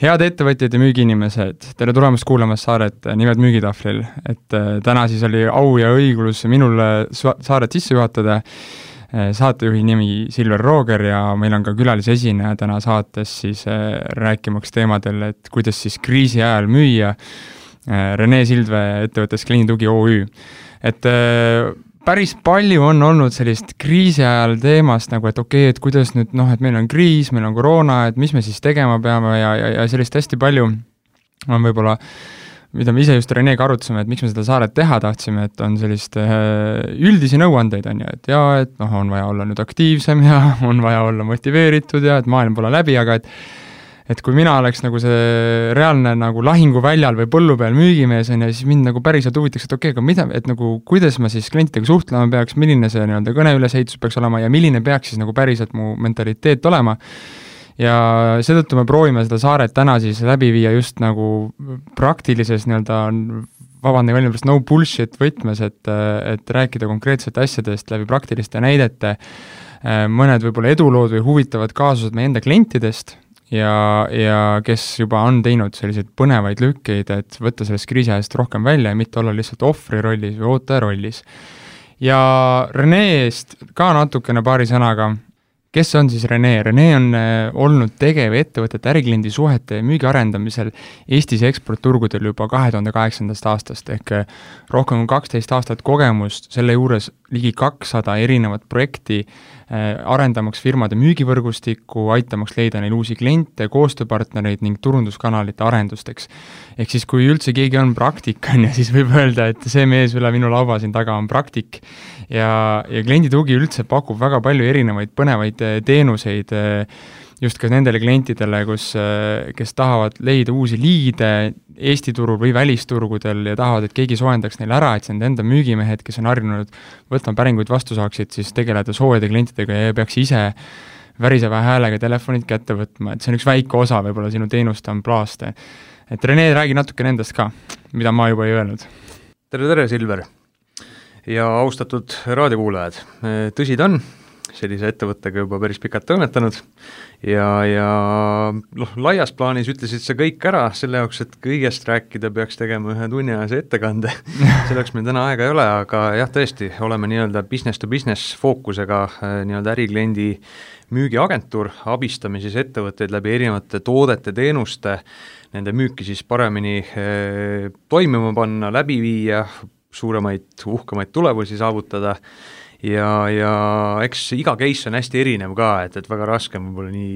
head ettevõtjad ja müügiinimesed, tere tulemast kuulama saaret Nimed müügitahvlil. et äh, täna siis oli au ja õiglus minul saaret sisse juhatada, äh, saatejuhi nimi Silver Rooger ja meil on ka külalisesineja täna saates siis rääkimaks teemadel, et kuidas siis kriisi ajal müüa, Rene Sildvee ettevõttest Klienditugi OÜ. et päris palju on olnud sellist kriisi ajal teemast nagu, et okei okay,, et kuidas nüüd noh, et meil on kriis, meil on koroona, et mis me siis tegema peame ja, ja, ja sellist hästi palju on võib-olla mida me ise just Renega arutasime, et miks me seda saaret teha tahtsime, et on sellist äh, üldisi nõuandeid, on ju, et jaa, et noh, on vaja olla nüüd aktiivsem ja on vaja olla motiveeritud ja et maailm pole läbi, aga et et kui mina oleks nagu see reaalne nagu lahinguväljal või põllu peal müügimees, on ju, siis mind nagu päriselt huvitaks, et okei okay,, aga mida, et nagu kuidas ma siis klientidega suhtlema peaks, milline see nii-öelda kõne ülesehitus peaks olema ja milline peaks siis nagu päriselt mu mentaliteet olema, ja seetõttu me proovime seda saaret täna siis läbi viia just nagu praktilises nii-öelda vabandage väljendust, no bullshit võtmes, et, et rääkida konkreetsete asjadest läbi praktiliste näidete, mõned võib-olla edulood või huvitavad kaasused meie enda klientidest ja, ja kes juba on teinud selliseid põnevaid lükkeid, et võtta sellest kriisiajast rohkem välja ja mitte olla lihtsalt ohvri rollis või ootaja rollis. ja Reneest ka natukene paari sõnaga, kes on siis Rene? Rene on äh, olnud tegev ettevõtete ärikliendi suhete ja müügi arendamisel Eestis eksportturgudel juba kahe tuhande kaheksandast aastast, ehk äh, rohkem kui kaksteist aastat kogemust, selle juures ligi kakssada erinevat projekti Äh, arendamaks firmade müügivõrgustikku, aitamaks leida neil uusi kliente, koostööpartnereid ning turunduskanalite arendusteks. ehk siis, kui üldse keegi on praktik, on ju, siis võib öelda, et see mees üle minu laua siin taga on praktik ja, ja klienditugi üldse pakub väga palju erinevaid põnevaid äh, teenuseid, äh, just ka nendele klientidele, kus, kes tahavad leida uusi liide Eesti turul või välisturgudel ja tahavad, et keegi soojendaks neile ära, et see nende enda müügimehed, kes on harjunud võtma päringuid vastu, saaksid siis tegeleda soojade klientidega ja ei peaks ise väriseva häälega telefonid kätte võtma, et see on üks väike osa võib-olla sinu teenuste amplaaste. et Rene, räägi natukene endast ka, mida ma juba ei öelnud. tere, tere, Silver! Ja austatud raadiokuulajad, tõsi ta on, sellise ettevõttega juba päris pikalt toimetanud ja, ja noh, laias plaanis ütlesid sa kõik ära, selle jaoks, et kõigest rääkida, peaks tegema ühe tunniajase ettekande. Selleks meil täna aega ei ole, aga jah, tõesti, oleme nii-öelda business to business fookusega äh, nii-öelda ärikliendi müügiagentuur, abistame siis ettevõtteid läbi erinevate toodete, teenuste, nende müüki siis paremini eh, toimima panna, läbi viia, suuremaid, uhkemaid tulemusi saavutada ja, ja eks iga case on hästi erinev ka, et, et väga raske on võib-olla nii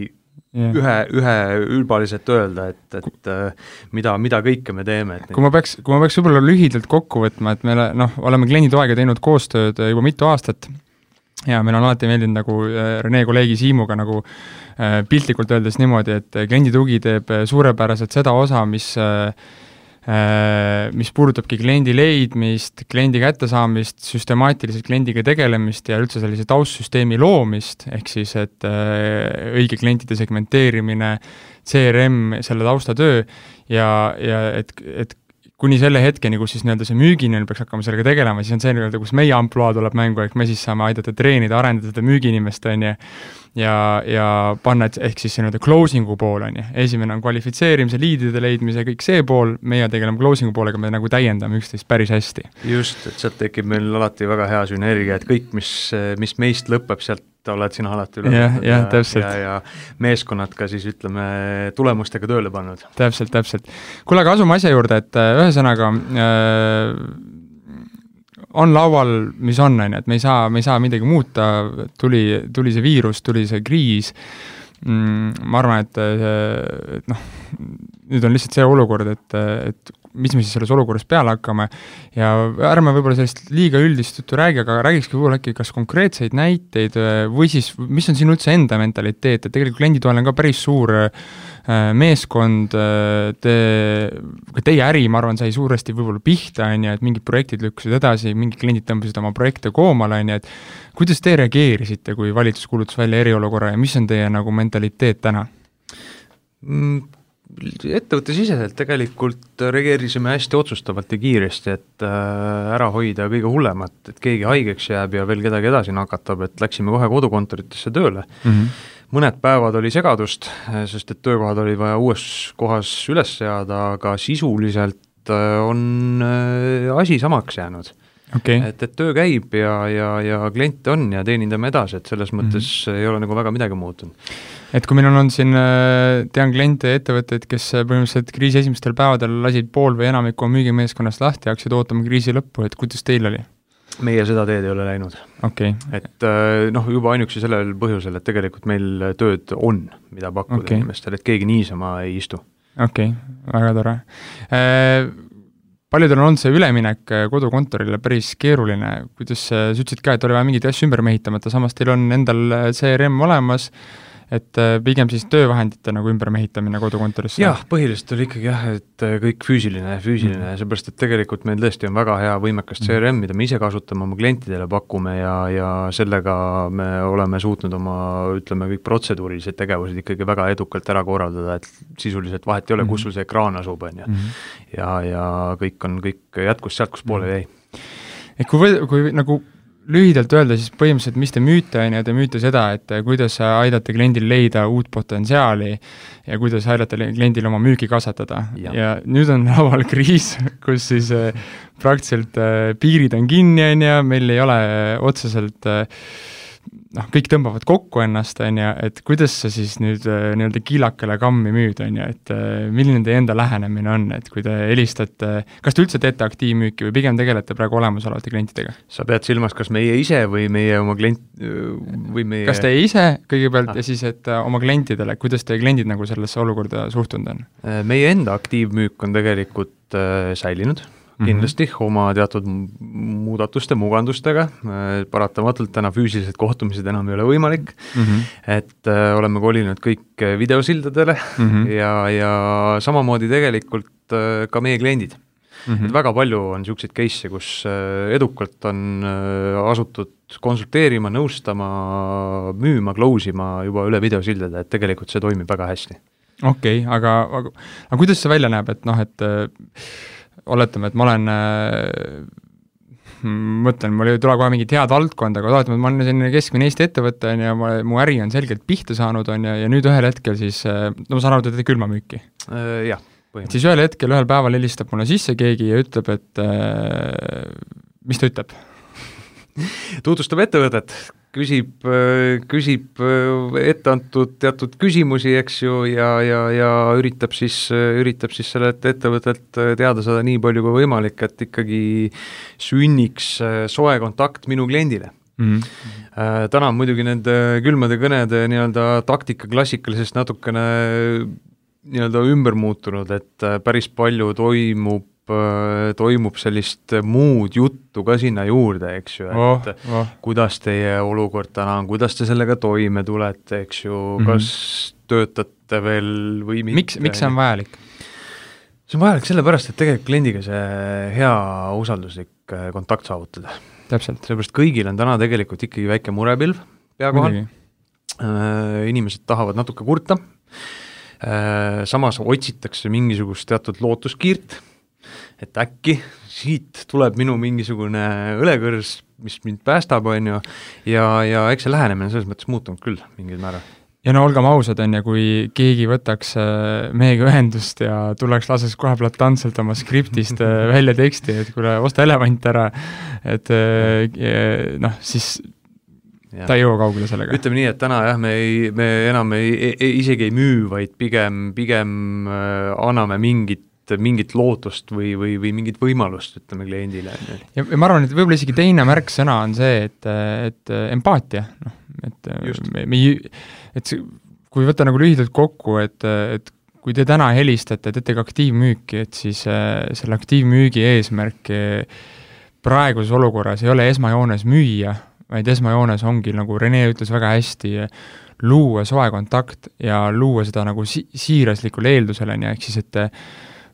yeah. ühe, üheülbaliselt öelda, et, et äh, mida, mida kõike me teeme, kui ma peaks, kui ma peaks võib-olla lühidalt kokku võtma, et me noh, oleme klienditoega teinud koostööd juba mitu aastat ja meil on alati meeldinud nagu äh, Rene kolleegi Siimuga nagu äh, piltlikult öeldes niimoodi, et klienditugi teeb suurepäraselt seda osa, mis Äh, mis puudutabki kliendi leidmist, kliendi kättesaamist, süstemaatiliselt kliendiga tegelemist ja üldse sellise taustsüsteemi loomist, ehk siis et äh, õige klientide segmenteerimine, CRM, selle taustatöö ja, ja et, et kuni selle hetkeni, kus siis nii-öelda see müügiinimene peaks hakkama sellega tegelema, siis on see nii-öelda, kus meie ampluaa tuleb mängu, ehk me siis saame aidata treenida, arendada seda müügiinimest, on ju, ja, ja panna, et ehk siis see nii-öelda closing'u pool, on ju, esimene on kvalifitseerimise, liidide leidmise, kõik see pool, meie tegeleme closing'u poolega, me nagu täiendame üksteist päris hästi. just, et sealt tekib meil alati väga hea sünergia, et kõik, mis, mis meist lõpeb, sealt oled sina alati üle jah, jah, täpselt. ja, ja meeskonnad ka siis ütleme, tulemustega tööle pannud. täpselt, täpselt. kuule, aga asume asja juurde, et äh, ühesõnaga äh, on laual, mis on, on ju, et me ei saa, me ei saa midagi muuta, tuli, tuli see viirus, tuli see kriis. Mm,, ma arvan, et, et noh, nüüd on lihtsalt see olukord, et, et mis me siis selles olukorras peale hakkame ja ärme võib-olla sellist liiga üldist juttu räägi, aga räägikski võib-olla äkki kas konkreetseid näiteid või siis, mis on sinu üldse enda mentaliteet, et tegelikult klienditoel on ka päris suur äh, Äh, meeskond, äh, te, ka teie äri, ma arvan, sai suuresti võib-olla pihta, on ju, et mingid projektid lükkusid edasi, mingid kliendid tõmbasid oma projekte koomale, on ju, et kuidas te reageerisite, kui valitsus kuulutas välja eriolukorra ja mis on teie nagu mentaliteet täna mm,? Ettevõttesiseselt tegelikult reageerisime hästi otsustavalt ja kiiresti, et äh, ära hoida kõige hullemat, et keegi haigeks jääb ja veel kedagi edasi nakatab, et läksime kohe kodukontoritesse tööle mm. -hmm mõned päevad oli segadust, sest et töökohad oli vaja uues kohas üles seada, aga sisuliselt on asi samaks jäänud okay.. et, et töö käib ja, ja, ja kliente on ja teenindame edasi, et selles mõttes mm -hmm. ei ole nagu väga midagi muutunud. Et kui meil on olnud siin, äh, tean kliente ja ettevõtteid, kes äh, põhimõtteliselt kriisi esimestel päevadel lasid pool või enamikku oma müügimeeskonnast lahti ja hakkasid ootama kriisi lõppu, et kuidas teil oli? meie seda teed ei ole läinud okay.. et äh, noh, juba ainuüksi sellel põhjusel, et tegelikult meil tööd on, mida pakkuda okay. inimestele, et keegi niisama ei istu. okei okay,, väga tore paljudel on olnud see üleminek äh, kodukontorile päris keeruline, kuidas sa ütlesid ka, et oli vaja mingeid asju ümber mehitamata, samas teil on endal äh, CRM olemas, et äh, pigem siis töövahendite nagu ümbermehitamine kodukontorisse? jah, põhiliselt oli ikkagi jah, et äh, kõik füüsiline, füüsiline mm, seepärast et tegelikult meil tõesti on väga hea võimekas CRM, mida me ise kasutame, oma klientidele pakume ja, ja sellega me oleme suutnud oma ütleme, kõik protseduurilised tegevused ikkagi väga edukalt ära korraldada, et sisuliselt vahet ei ole kus sul see ekraan asub, on ju. Mhm. ja, ja kõik on, kõik jätkus sealt, kus poole jäi. et kui, kui nagu lühidalt öelda, siis põhimõtteliselt, mis te müüte, on ju, te müüte seda, et kuidas aidata kliendil leida uut potentsiaali ja kuidas aidata kliendil oma müüki kasvatada. ja nüüd on laual kriis, kus siis äh, praktiliselt äh, piirid on kinni, on ju, meil ei ole otseselt äh, noh, kõik tõmbavad kokku ennast, on ju, et kuidas sa siis nüüd äh, nii-öelda kiilakale kammi müüd, on ju, et äh, milline teie enda lähenemine on, et kui te helistate, kas te üldse teete aktiivmüüki või pigem tegelete praegu olemasolevate klientidega? sa pead silmas, kas meie ise või meie oma klient, või meie kas teie ise kõigepealt ah. ja siis, et äh, oma klientidele, kuidas teie kliendid nagu sellesse olukorda suhtunud on? meie enda aktiivmüük on tegelikult äh, säilinud. Kindlasti mm -hmm. oma teatud muudatuste, mugandustega, äh, paratamatult täna füüsilised kohtumised enam ei ole võimalik mm, -hmm. et äh, oleme kolinud kõik videosildadele mm -hmm. ja, ja samamoodi tegelikult äh, ka meie kliendid mm. -hmm. et väga palju on niisuguseid case'e, kus äh, edukalt on äh, asutud konsulteerima, nõustama, müüma, close ima juba üle videosildade, et tegelikult see toimib väga hästi. okei okay,, aga, aga, aga kuidas see välja näeb, et noh, et äh, oletame, et ma olen äh, mõtlen, mul ei tule kohe mingit head valdkonda, aga oletame, et ma olen selline keskmine Eesti ettevõte, on ju, ma, mu äri on selgelt pihta saanud, on ju, ja nüüd ühel hetkel siis, äh, no ma saan aru, te teete külmamüüki äh,? Jah. et siis ühel hetkel, ühel päeval helistab mulle sisse keegi ja ütleb, et mis ta ütleb tutvustab ettevõtet, küsib, küsib etteantud teatud küsimusi, eks ju, ja, ja, ja üritab siis, üritab siis sellelt ettevõttelt teada saada nii palju kui võimalik, et ikkagi sünniks soe kontakt minu kliendile mm. -hmm. täna on muidugi nende külmade kõnede nii-öelda taktika klassikalisest natukene nii-öelda ümber muutunud, et päris palju toimub Äh, toimub sellist muud juttu ka sinna juurde, eks ju, et oh, oh. kuidas teie olukord täna on, kuidas te sellega toime tulete, eks ju mm, -hmm. kas töötate veel või mitte. miks, miks see on vajalik? see on vajalik sellepärast, et tegelikult kliendiga see hea usalduslik äh, kontakt saavutada. sellepärast kõigil on täna tegelikult ikkagi väike murepilv pea kohal, äh, inimesed tahavad natuke kurta, samas otsitakse mingisugust teatud lootuskiirt et äkki siit tuleb minu mingisugune õlekõrs, mis mind päästab, on ju, ja, ja eks see lähenemine selles mõttes muutunud küll mingil määral ja no olgem ausad, on ju, kui keegi võtaks äh, meiega ühendust ja tuleks, laseks kohe platantselt oma skriptist äh, välja teksti, et kuule, osta elevant ära, et äh, noh, siis Ja. ta ei jõua kaugele sellega. ütleme nii, et täna jah, me ei, me enam ei, ei, isegi ei müü, vaid pigem, pigem anname mingit mingit lootust või, või, või mingit võimalust, ütleme, kliendile. ja, ma arvan, et võib-olla isegi teine märksõna on see, et, et empaatia, noh, et Just. me, me et see, kui võtta nagu lühidalt kokku, et, et kui te täna helistate, teete ka aktiivmüüki, et siis äh, selle aktiivmüügi eesmärk praeguses olukorras ei ole esmajoones müüa, vaid esmajoones ongi, nagu Rene ütles väga hästi, luua soe kontakt ja luua seda nagu si-, siiraslikul eeldusel, on ju, ehk siis et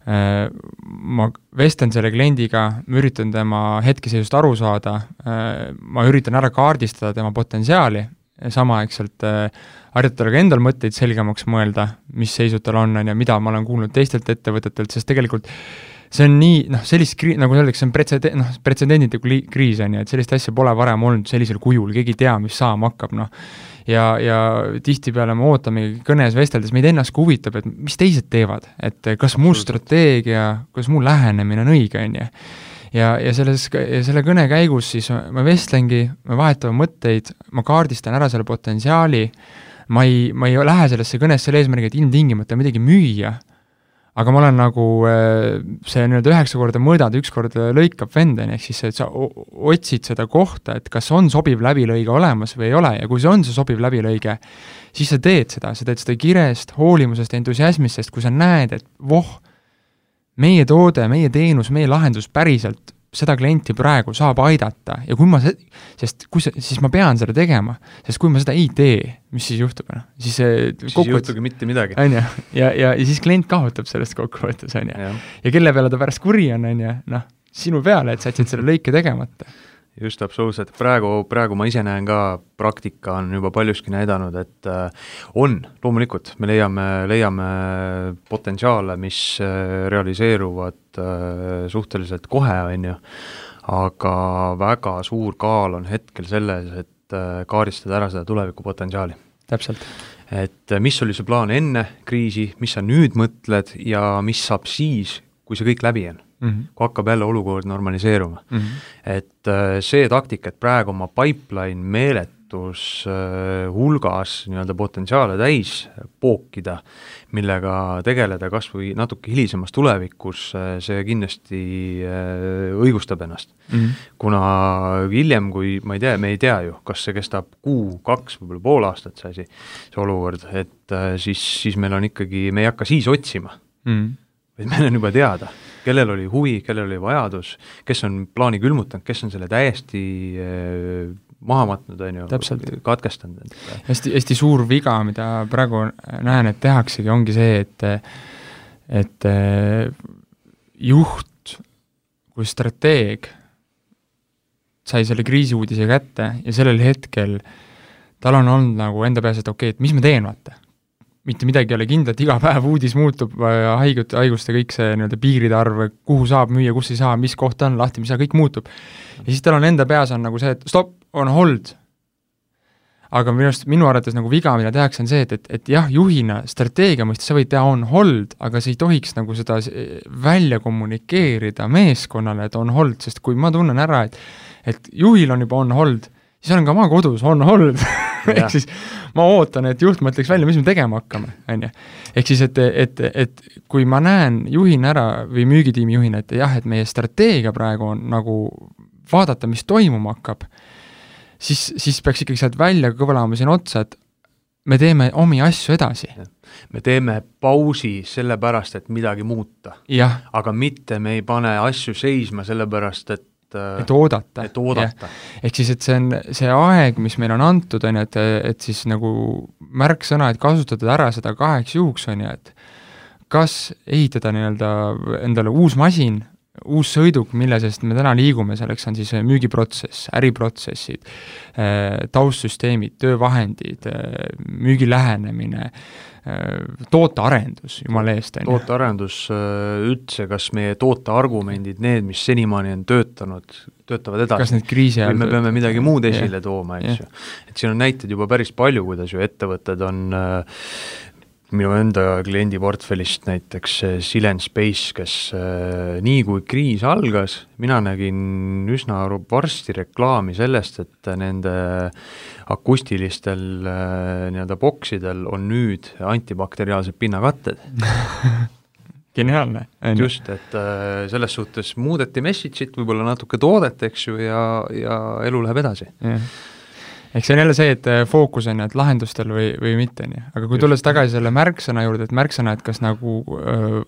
ma vestlen selle kliendiga, ma üritan tema hetkeseisust aru saada, äh, ma üritan ära kaardistada tema potentsiaali, samaaegselt äh, harjutada talle ka endal mõtteid selgemaks mõelda, mis seisud tal on, on ju, mida ma olen kuulnud teistelt ettevõtetelt, sest tegelikult see on nii, noh, sellist kri-, nagu öeldakse, see on pretsede-, noh, pretsedenditu kriis, on ju, et sellist asja pole varem olnud sellisel kujul, keegi ei tea, mis saama hakkab, noh ja, ja tihtipeale me ootamegi kõnes vesteldes, meid ennast ka huvitab, et mis teised teevad, et kas mu strateegia, kas mu lähenemine on õige, on ju? Ja, ja selles, selle kõne käigus siis ma vestlengi, me vahetame mõtteid, ma kaardistan ära selle potentsiaali, ma ei, ma ei lähe sellesse kõnesse selle eesmärgiga, et ilmtingimata midagi müüa, aga ma olen nagu äh, see nii-öelda üheksa korda mõõdad, üks kord lõikab vend, on ju, ehk siis et sa otsid seda kohta, et kas on sobiv läbilõige olemas või ei ole. Ja kui see on see sobiv läbilõige, siis sa teed seda, sa teed seda kirest, hoolimusest, entusiasmist, sest kui sa näed, et voh, meie toode, meie teenus, meie lahendus päriselt seda klienti praegu saab aidata ja kui ma se-, sest kui see, siis ma pean seda tegema, sest kui ma seda ei tee, mis siis juhtub, noh, siis siis ei juhtugi mitte midagi. on ju, ja, ja, ja siis klient kaotab sellest kokkuvõttes, on ju. ja kelle peale ta pärast kuri on, on ju, noh, sinu peale, et sa jätsid selle lõike tegemata just, absoluutselt, praegu, praegu ma ise näen ka, praktika on juba paljuski näidanud, et äh, on, loomulikult, me leiame, leiame potentsiaale, mis äh, realiseeruvad äh, suhteliselt kohe, on ju, aga väga suur kaal on hetkel selles, et kaardistada ära seda tulevikupotentsiaali. täpselt. Et mis oli see plaan enne kriisi, mis sa nüüd mõtled ja mis saab siis, kui see kõik läbi on mm, -hmm. kui hakkab jälle olukord normaliseeruma mm. -hmm. et äh, see taktika, et praegu oma pipeline meeletus äh, hulgas nii-öelda potentsiaale täis pookida, millega tegeleda kas või natuke hilisemas tulevikus, äh, see kindlasti õigustab ennast mm. -hmm. kuna hiljem, kui ma ei tea, me ei tea ju, kas see kestab kuu, kaks, võib-olla pool aastat, see asi, see olukord, et siis, siis meil on ikkagi, me ei hakka siis otsima mm, -hmm. vaid meil on juba teada kellel oli huvi, kellel oli vajadus, kes on plaani külmutanud, kes on selle täiesti äh, maha matnud, on ju, katkestanud. hästi, hästi suur viga, mida praegu näen, et tehaksegi, ongi see, et et äh, juht kui strateeg sai selle kriisiuudise kätte ja sellel hetkel tal on olnud nagu enda peas, et okei okay,, et mis ma teen, vaata mitte midagi ei ole kindlat, iga päev uudis muutub, haigut, haiguste kõik see nii-öelda piiride arv, kuhu saab müüa, kus ei saa, mis koht on lahti, mis, kõik muutub. ja siis tal on enda peas on nagu see, et stopp, on hold. aga minu arust, minu arvates nagu viga, mida tehakse, on see, et, et, et jah, juhina strateegia mõistes sa võid teha on hold, aga sa ei tohiks nagu seda välja kommunikeerida meeskonnale, et on hold, sest kui ma tunnen ära, et et juhil on juba on hold, siis olen ka oma kodus on hold ehk siis ma ootan, et juht mõtleks välja, mis me tegema hakkame, on ju. ehk siis, et, et, et kui ma näen juhina ära või müügitiimi juhina, et jah, et meie strateegia praegu on nagu vaadata, mis toimuma hakkab, siis, siis peaks ikkagi sealt välja kõlama siin otsa, et me teeme omi asju edasi. me teeme pausi sellepärast, et midagi muuta. aga mitte me ei pane asju seisma sellepärast, et et et oodata. et oodata. ehk siis, et see on see aeg, mis meile on antud, on ju, et, et siis nagu märksõna, et kasutada ära seda kaheks juhuks, on ju, et kas ehitada nii-öelda endale uus masin, uus sõiduk, mille seest me täna liigume, selleks on siis müügiprotsess, äriprotsessid, eh, taustsüsteemid, töövahendid, eh, müügi lähenemine, tootearendus, jumala eest, on ju. tootearendus üldse, kas meie tooteargumendid, need, mis senimaani on töötanud, töötavad edasi? kas need kriisi ajal me peame midagi muud esile yeah. tooma, eks ju. et siin on näiteid juba päris palju, kuidas ju ettevõtted on äh, minu enda kliendiportfellist näiteks Silent Space, kes äh, nii kui kriis algas, mina nägin üsna varsti reklaami sellest, et nende akustilistel äh, nii-öelda boksidel on nüüd antibakteriaalsed pinnakatted. Geniaalne. just, et äh, selles suhtes muudeti message'it, võib-olla natuke toodet, eks ju, ja, ja elu läheb edasi. Yeah eks see on jälle see, et äh, fookus on ju, et lahendustel või, või mitte, on ju. aga kui tulles tagasi selle märksõna juurde, et märksõna, et kas nagu öö,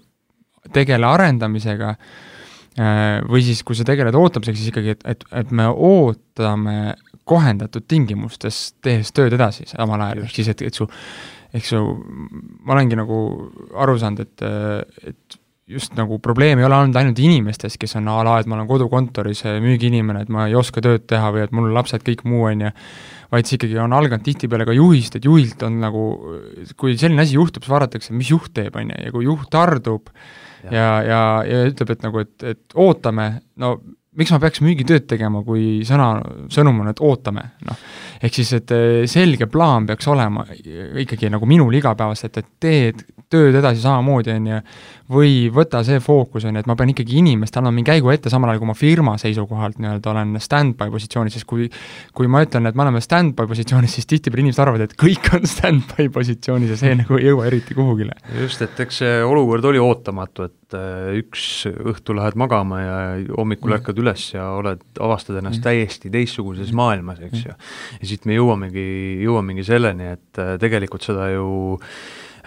tegele arendamisega öö, või siis, kui sa tegeled ootamisega, siis ikkagi, et, et, et me ootame kohendatud tingimustes, tehes tööd edasi samal ajal, ehk siis, et, et su, eks ju, ma olengi nagu aru saanud, et, et just nagu probleem ei ole olnud ainult inimestes, kes on a la, et ma olen kodukontoris müügiinimene, et ma ei oska tööd teha või et mul lapsed, kõik muu, on ju, vaid see ikkagi on alganud tihtipeale ka juhist, et juhilt on nagu, kui selline asi juhtub, siis vaadatakse, mis juht teeb, on ju, ja kui juht tardub ja, ja, ja, ja ütleb, et nagu, et, et ootame, no miks ma peaks müügitööd tegema, kui sõna, sõnum on, et ootame, noh. ehk siis, et eh, selge plaan peaks olema ikkagi nagu minul igapäevaselt, et teed tööd edasi samamoodi, on ju, või võta see fookus, on ju, et ma pean ikkagi inimestele andma mingi käigu ette, samal ajal kui ma firma seisukohalt nii-öelda olen stand-by positsioonis, sest kui kui ma ütlen, et me oleme stand-by positsioonis, siis tihtipeale inimesed arvavad, et kõik on stand-by positsioonis ja see nagu ei jõua eriti kuhugile. just, et eks see olukord oli ootamatu, et äh, üks õhtu lähed magama ja hommikul mm. ärkad üles ja oled, avastad ennast mm. täiesti teistsuguses mm. maailmas, eks ju. ja siit me jõuamegi, jõuamegi selleni, et äh, tegelikult seda ju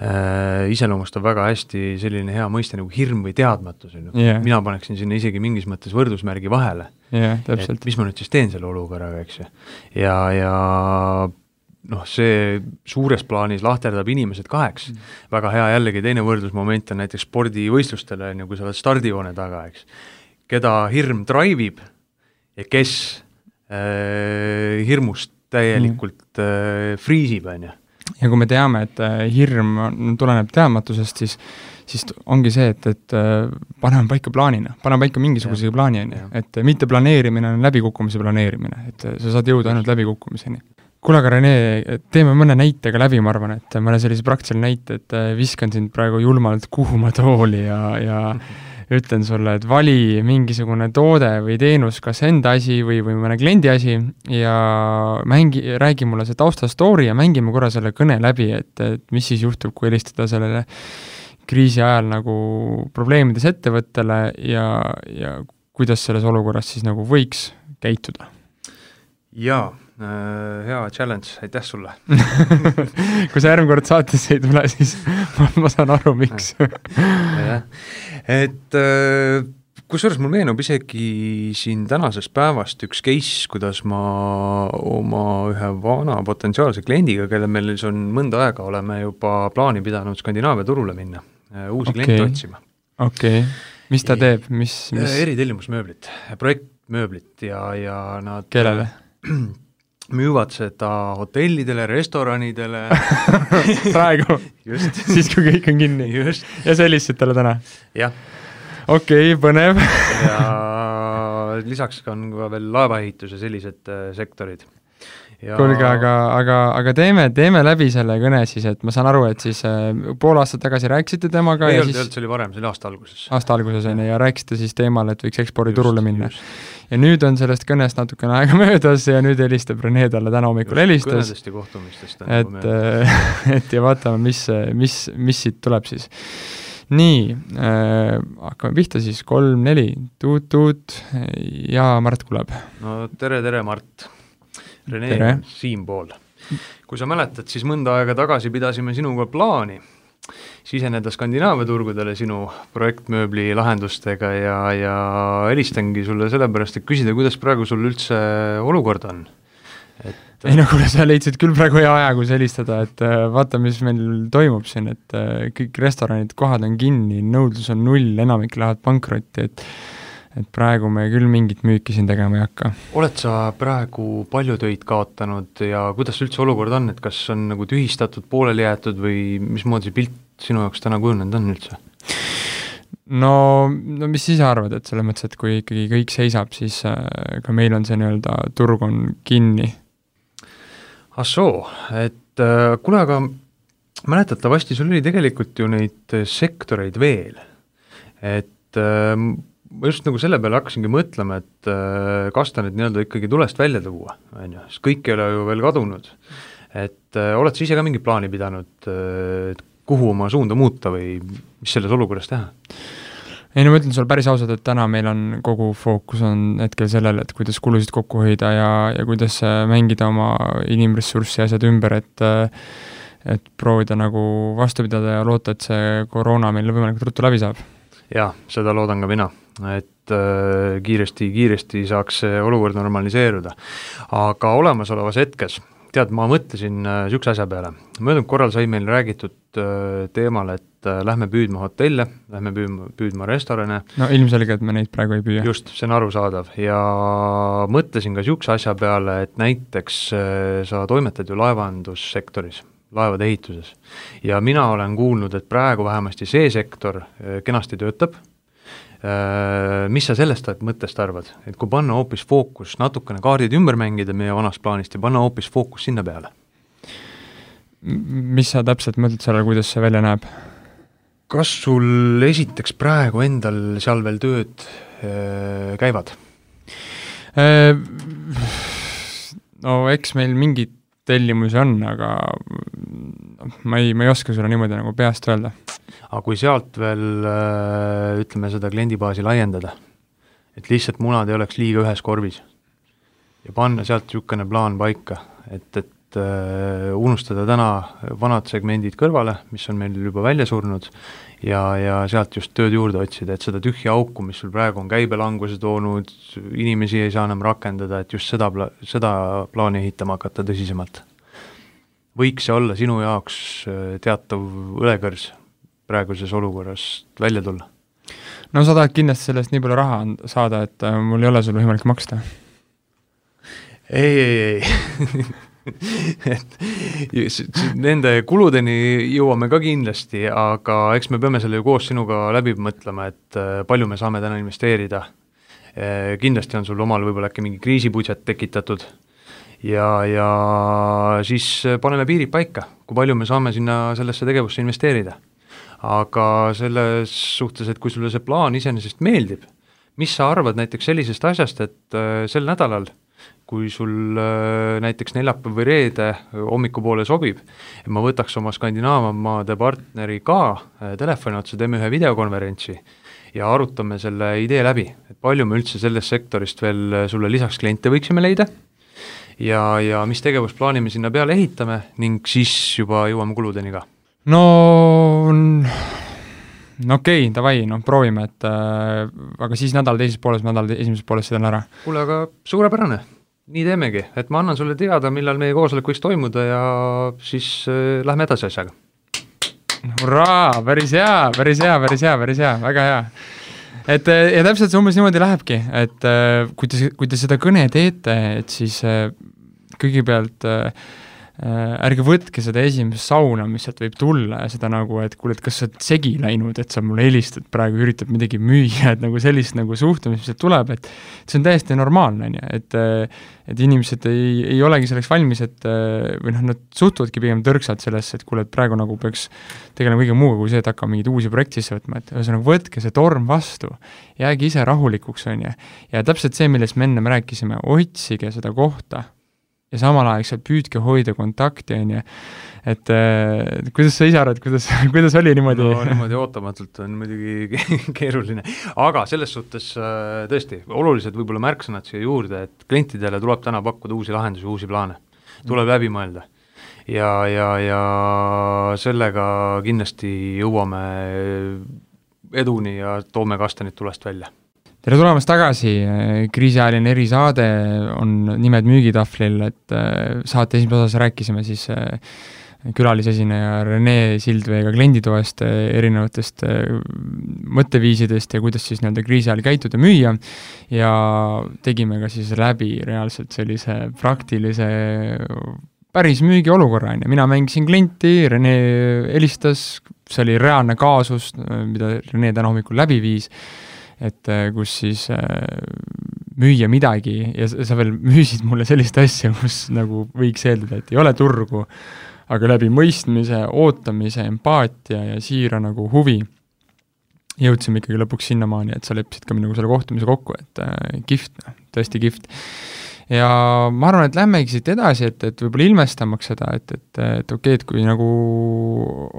iseloomustab väga hästi selline hea mõiste nagu hirm või teadmatus, on ju. mina paneksin sinna isegi mingis mõttes võrdusmärgi vahele yeah,. et mis ma nüüd siis teen selle olukorraga, eks ju. ja, ja noh, see suures plaanis lahterdab inimesed kaheks mm.. väga hea jällegi teine võrdlusmoment on näiteks spordivõistlustele, on ju, kui sa oled stardijoone taga, eks. keda hirm drive ib ja kes äh, hirmust täielikult mm. äh, friisib, on ju ja kui me teame, et äh, hirm on, tuleneb teadmatusest, siis siis ongi see, et, et äh, paneme paika plaanina, paneme paika mingisuguse ja. plaani, on ju, et äh, mitte planeerimine on läbikukkumise planeerimine, et sa saad jõuda ainult läbikukkumiseni. kuule, aga Rene, teeme mõne näitega läbi, ma arvan, et mõne sellise praktilise näite, et viskan sind praegu julmalt kuuma tooli ja, ja ütlen sulle, et vali mingisugune toode või teenus, kas enda asi või, või mõne kliendi asi ja mängi, räägi mulle see tausta story ja mängime korra selle kõne läbi, et, et mis siis juhtub, kui helistada sellele kriisi ajal nagu probleemides ettevõttele ja, ja kuidas selles olukorras siis nagu võiks käituda? jaa hea challenge, aitäh sulle kui sa järgmine kord saatesse ei tule, siis ma, ma saan aru, miks jah, et äh, kusjuures mul meenub isegi siin tänasest päevast üks case, kuidas ma oma ühe vana potentsiaalse kliendiga, kelle meil on mõnda aega, oleme juba plaani pidanud Skandinaavia turule minna, äh, uusi okay. kliente otsima. okei okay., mis ta teeb, mis, mis? eritellimusmööblit, projektmööblit ja, ja nad kellele müüvad seda hotellidele, restoranidele praegu siis, kui kõik on kinni? ja sa helistasid talle täna? jah. okei okay,, põnev ja lisaks on ka veel laevaehitus ja sellised äh, sektorid. Ja... kuulge, aga, aga, aga teeme, teeme läbi selle kõne siis, et ma saan aru, et siis äh, pool aastat tagasi rääkisite temaga ei ja olnud, siis see oli varem, see oli aasta alguses. aasta alguses, on ju, ja rääkisite siis teemal, et võiks eksporditurule minna. ja nüüd on sellest kõnest natukene aega möödas ja nüüd helistab Rene talle täna hommikul helistas. kõnedest ja kohtumistest. et, äh, et ja vaatame, mis, mis, mis siit tuleb siis nii äh,, hakkame pihta siis, kolm-neli, tuut-tuut ja Mart kuuleb. no tere, tere, Mart Rene siinpool. kui sa mäletad, siis mõnda aega tagasi pidasime sinuga plaani siseneda Skandinaavia turgudele sinu projektmööbli lahendustega ja, ja helistangi sulle sellepärast, et küsida, kuidas praegu sul üldse olukord on? et ei no kuule, sa leidsid küll praegu hea aja, kus helistada, et äh, vaata, mis meil toimub siin, et äh, kõik restoranid, kohad on kinni, nõudlus on null, enamik lähevad pankrotti, et et praegu me küll mingit müüki siin tegema ei hakka. oled sa praegu palju töid kaotanud ja kuidas üldse olukord on, et kas on nagu tühistatud, pooleli jäetud või mismoodi see pilt sinu jaoks täna kujunenud on üldse? no, no mis sa ise arvad, et selles mõttes, et kui ikkagi kõik seisab, siis äh, ka meil on see nii-öelda turg on kinni? ah soo, et äh, kuule, aga mäletatavasti sul oli tegelikult ju neid sektoreid veel, et äh, ma just nagu selle peale hakkasingi mõtlema, et äh, kas ta nüüd nii-öelda ikkagi tulest välja tuua, on ju, sest kõik ei ole ju veel kadunud. et äh, oled sa ise ka mingit plaani pidanud, äh, et kuhu oma suunda muuta või mis selles olukorras teha? ei no ma ütlen sulle päris ausalt, et täna meil on kogu fookus on hetkel sellel, et kuidas kulusid kokku hoida ja, ja kuidas mängida oma inimressurssi ja asjad ümber, et et proovida nagu vastu pidada ja loota, et see koroona meil võimalikult ruttu läbi saab. Jaa, seda loodan ka mina et äh, saaks see olukord normaliseeruda. aga olemasolevas hetkes, tead, ma mõtlesin niisuguse äh, asja peale, möödunud korral sai meil räägitud äh, teemal, et lähme püüdma hotelle, lähme püüdma, püüdma restorane. no ilmselge, et me neid praegu ei püüa. just, see on arusaadav ja mõtlesin ka niisuguse asja peale, et näiteks sa toimetad ju laevandussektoris laevade ehituses. ja mina olen kuulnud, et praegu vähemasti see sektor kenasti töötab Mis sa sellest mõttest arvad, et kui panna hoopis fookus, natukene kaardid ümber mängida meie vanast plaanist ja panna hoopis fookus sinna peale? mis sa täpselt mõtled sellele, kuidas see välja näeb? kas sul esiteks praegu endal seal veel tööd äh, käivad äh,? No eks meil mingeid tellimusi on, aga ma ei, ma ei oska sulle niimoodi nagu peast öelda. aga kui sealt veel äh, ütleme, seda kliendibaasi laiendada, et lihtsalt munad ei oleks liiga ühes korvis ja panna sealt niisugune plaan paika, et, et et äh, unustada täna vanad segmendid kõrvale, mis on meil juba välja surnud, ja, ja sealt just tööd juurde otsida, et seda tühja auku, mis sul praegu on käibelanguse toonud, inimesi ei saa enam rakendada, et just seda pla-, seda plaani ehitama hakata tõsisemalt. võiks see olla sinu jaoks äh, teatav õlekõrs praeguses olukorras välja tulla? no sa tahad kindlasti sellest nii palju raha saada, et äh, mul ei ole sul võimalik maksta. ei, ei, ei et nende kuludeni jõuame ka kindlasti, aga eks me peame selle ju koos sinuga läbi mõtlema, et äh, palju me saame täna investeerida. Äh, kindlasti on sul omal võib-olla äkki mingi kriisibudžet tekitatud ja, ja siis paneme piirid paika, kui palju me saame sinna sellesse tegevusse investeerida. aga selles suhtes, et kui sulle see plaan iseenesest meeldib, mis sa arvad näiteks sellisest asjast, et äh, sel nädalal kui sul äh, näiteks neljapäev või reede hommikupoole sobib, et ma võtaks oma Skandinaaviamaade partneri ka äh, telefoni otsa, teeme ühe videokonverentsi ja arutame selle idee läbi, et palju me üldse sellest sektorist veel äh, sulle lisaks kliente võiksime leida ja, ja mis tegevusplaani me sinna peale ehitame ning siis juba jõuame kuludeni ka. no no okei okay,, davai, noh proovime, et äh, aga siis nädala teises pooles, nädala esimeses pooles sõidan ära. kuule, aga suurepärane nii teemegi, et ma annan sulle teada, millal meie koosolek võiks toimuda ja siis äh, lähme edasi asjaga. hurraa, päris hea, päris hea, päris hea, päris hea, väga hea. et äh, ja täpselt see umbes niimoodi lähebki, et äh, kui te, kui te seda kõne teete, et siis äh, kõigepealt äh, Äh, ärge võtke seda esimest sauna, mis sealt võib tulla ja seda nagu, et kuule, et kas sa oled segi läinud, et sa mulle helistad praegu, üritad midagi müüa, et nagu sellist nagu suhtumist, mis sealt tuleb, et see on täiesti normaalne, on ju, et et inimesed ei, ei olegi selleks valmis, et või noh, nad suhtuvadki pigem tõrksalt sellesse, et kuule, et praegu nagu peaks tegelema kõige muuga kui see, et hakkame mingeid uusi projekte sisse võtma, et ühesõnaga võtke see torm vastu, jääge ise rahulikuks, on ju. ja täpselt see, millest me ennem rääkisime, otsige seda kohta ja samalaegselt püüdke hoida kontakti, on ju. et äh, kuidas sa ise arvad, kuidas, kuidas oli niimoodi? no niimoodi ootamatult on muidugi keeruline, aga selles suhtes äh, tõesti, olulised võib-olla märksõnad siia juurde, et klientidele tuleb täna pakkuda uusi lahendusi, uusi plaane. tuleb mm. läbi mõelda. ja, ja, ja sellega kindlasti jõuame eduni ja toome kastanid tulest välja tere tulemast tagasi, kriisiajaline erisaade on Nimed müügitahvlil, et äh, saate esimeses osas rääkisime siis äh, külalisesineja Rene Sildveega klienditoest, äh, erinevatest mõtteviisidest ja kuidas siis nii-öelda kriisi ajal käituda, müüa, ja tegime ka siis läbi reaalselt sellise praktilise päris müügiolukorra, on ju, mina mängisin klienti, Rene helistas, see oli reaalne kaasus, mida Rene täna hommikul läbi viis et äh, kus siis äh, müüa midagi ja sa veel müüsid mulle sellist asja, kus nagu võiks eeldada, et ei ole turgu, aga läbi mõistmise, ootamise, empaatia ja siira nagu huvi jõudsime ikkagi lõpuks sinnamaani, et sa leppisid ka minuga selle kohtumise kokku, et äh, kihvt, noh, tõesti kihvt ja ma arvan, et lähmegi siit edasi, et, et võib-olla ilmestamaks seda, et, et, et okei okay,, et kui nagu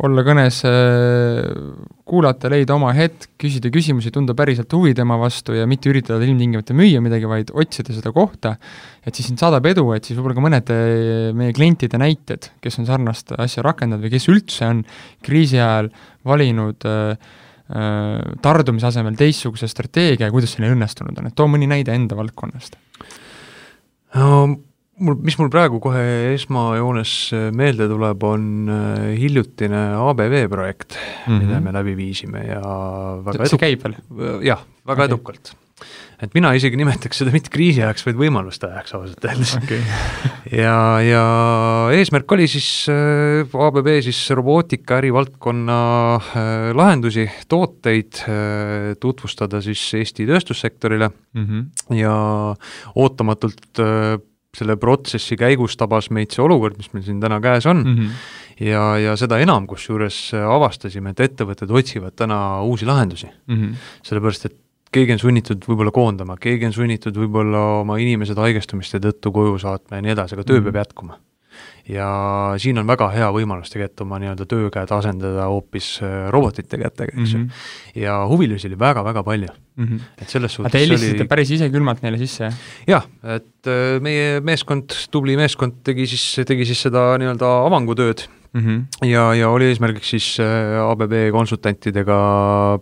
olla kõnes, äh, kuulata, leida oma hetk, küsida küsimusi, tunda päriselt huvi tema vastu ja mitte üritada ilmtingimata müüa midagi, vaid otsida seda kohta, et siis sind saadab edu, et siis võib-olla ka mõned äh, meie klientide näited, kes on sarnast asja rakendanud või kes üldse on kriisi ajal valinud äh, tardumise asemel teistsuguse strateegia ja kuidas see neil õnnestunud on, et too mõni näide enda valdkonnast mul, mis mul praegu kohe esmajoones äh, meelde tuleb, on äh, hiljutine ABV projekt mm, -hmm. mida me läbi viisime ja väga see eduk-... käib veel? jah, väga okay. edukalt. Et mina isegi nimetaks seda mitte kriisi ajaks, vaid võimaluste ajaks ausalt öeldes okay. ja, ja eesmärk oli siis äh, ABB siis robootika ärivaldkonna äh, lahendusi, tooteid äh, tutvustada siis Eesti tööstussektorile mm -hmm. ja ootamatult äh, selle protsessi käigus tabas meid see olukord, mis meil siin täna käes on mm, -hmm. ja, ja seda enam, kusjuures avastasime, et ettevõtted otsivad täna uusi lahendusi mm. -hmm. sellepärast, et keegi on sunnitud võib-olla koondama, keegi on sunnitud võib-olla oma inimesed haigestumiste tõttu koju saatma ja nii edasi, aga töö mm peab jätkuma. ja siin on väga hea võimalus tegelikult oma nii-öelda töökäed asendada hoopis äh, robotite kätega, eks ju mm -hmm.. ja huvilisi oli väga-väga palju mm. -hmm. et selles suhtes aga te helistasite oli... päris ise külmalt neile sisse, jah? jah, et äh, meie meeskond, tubli meeskond tegi siis, tegi siis seda nii-öelda avangutööd mm -hmm. ja, ja oli eesmärgiks siis äh, ABB konsultantidega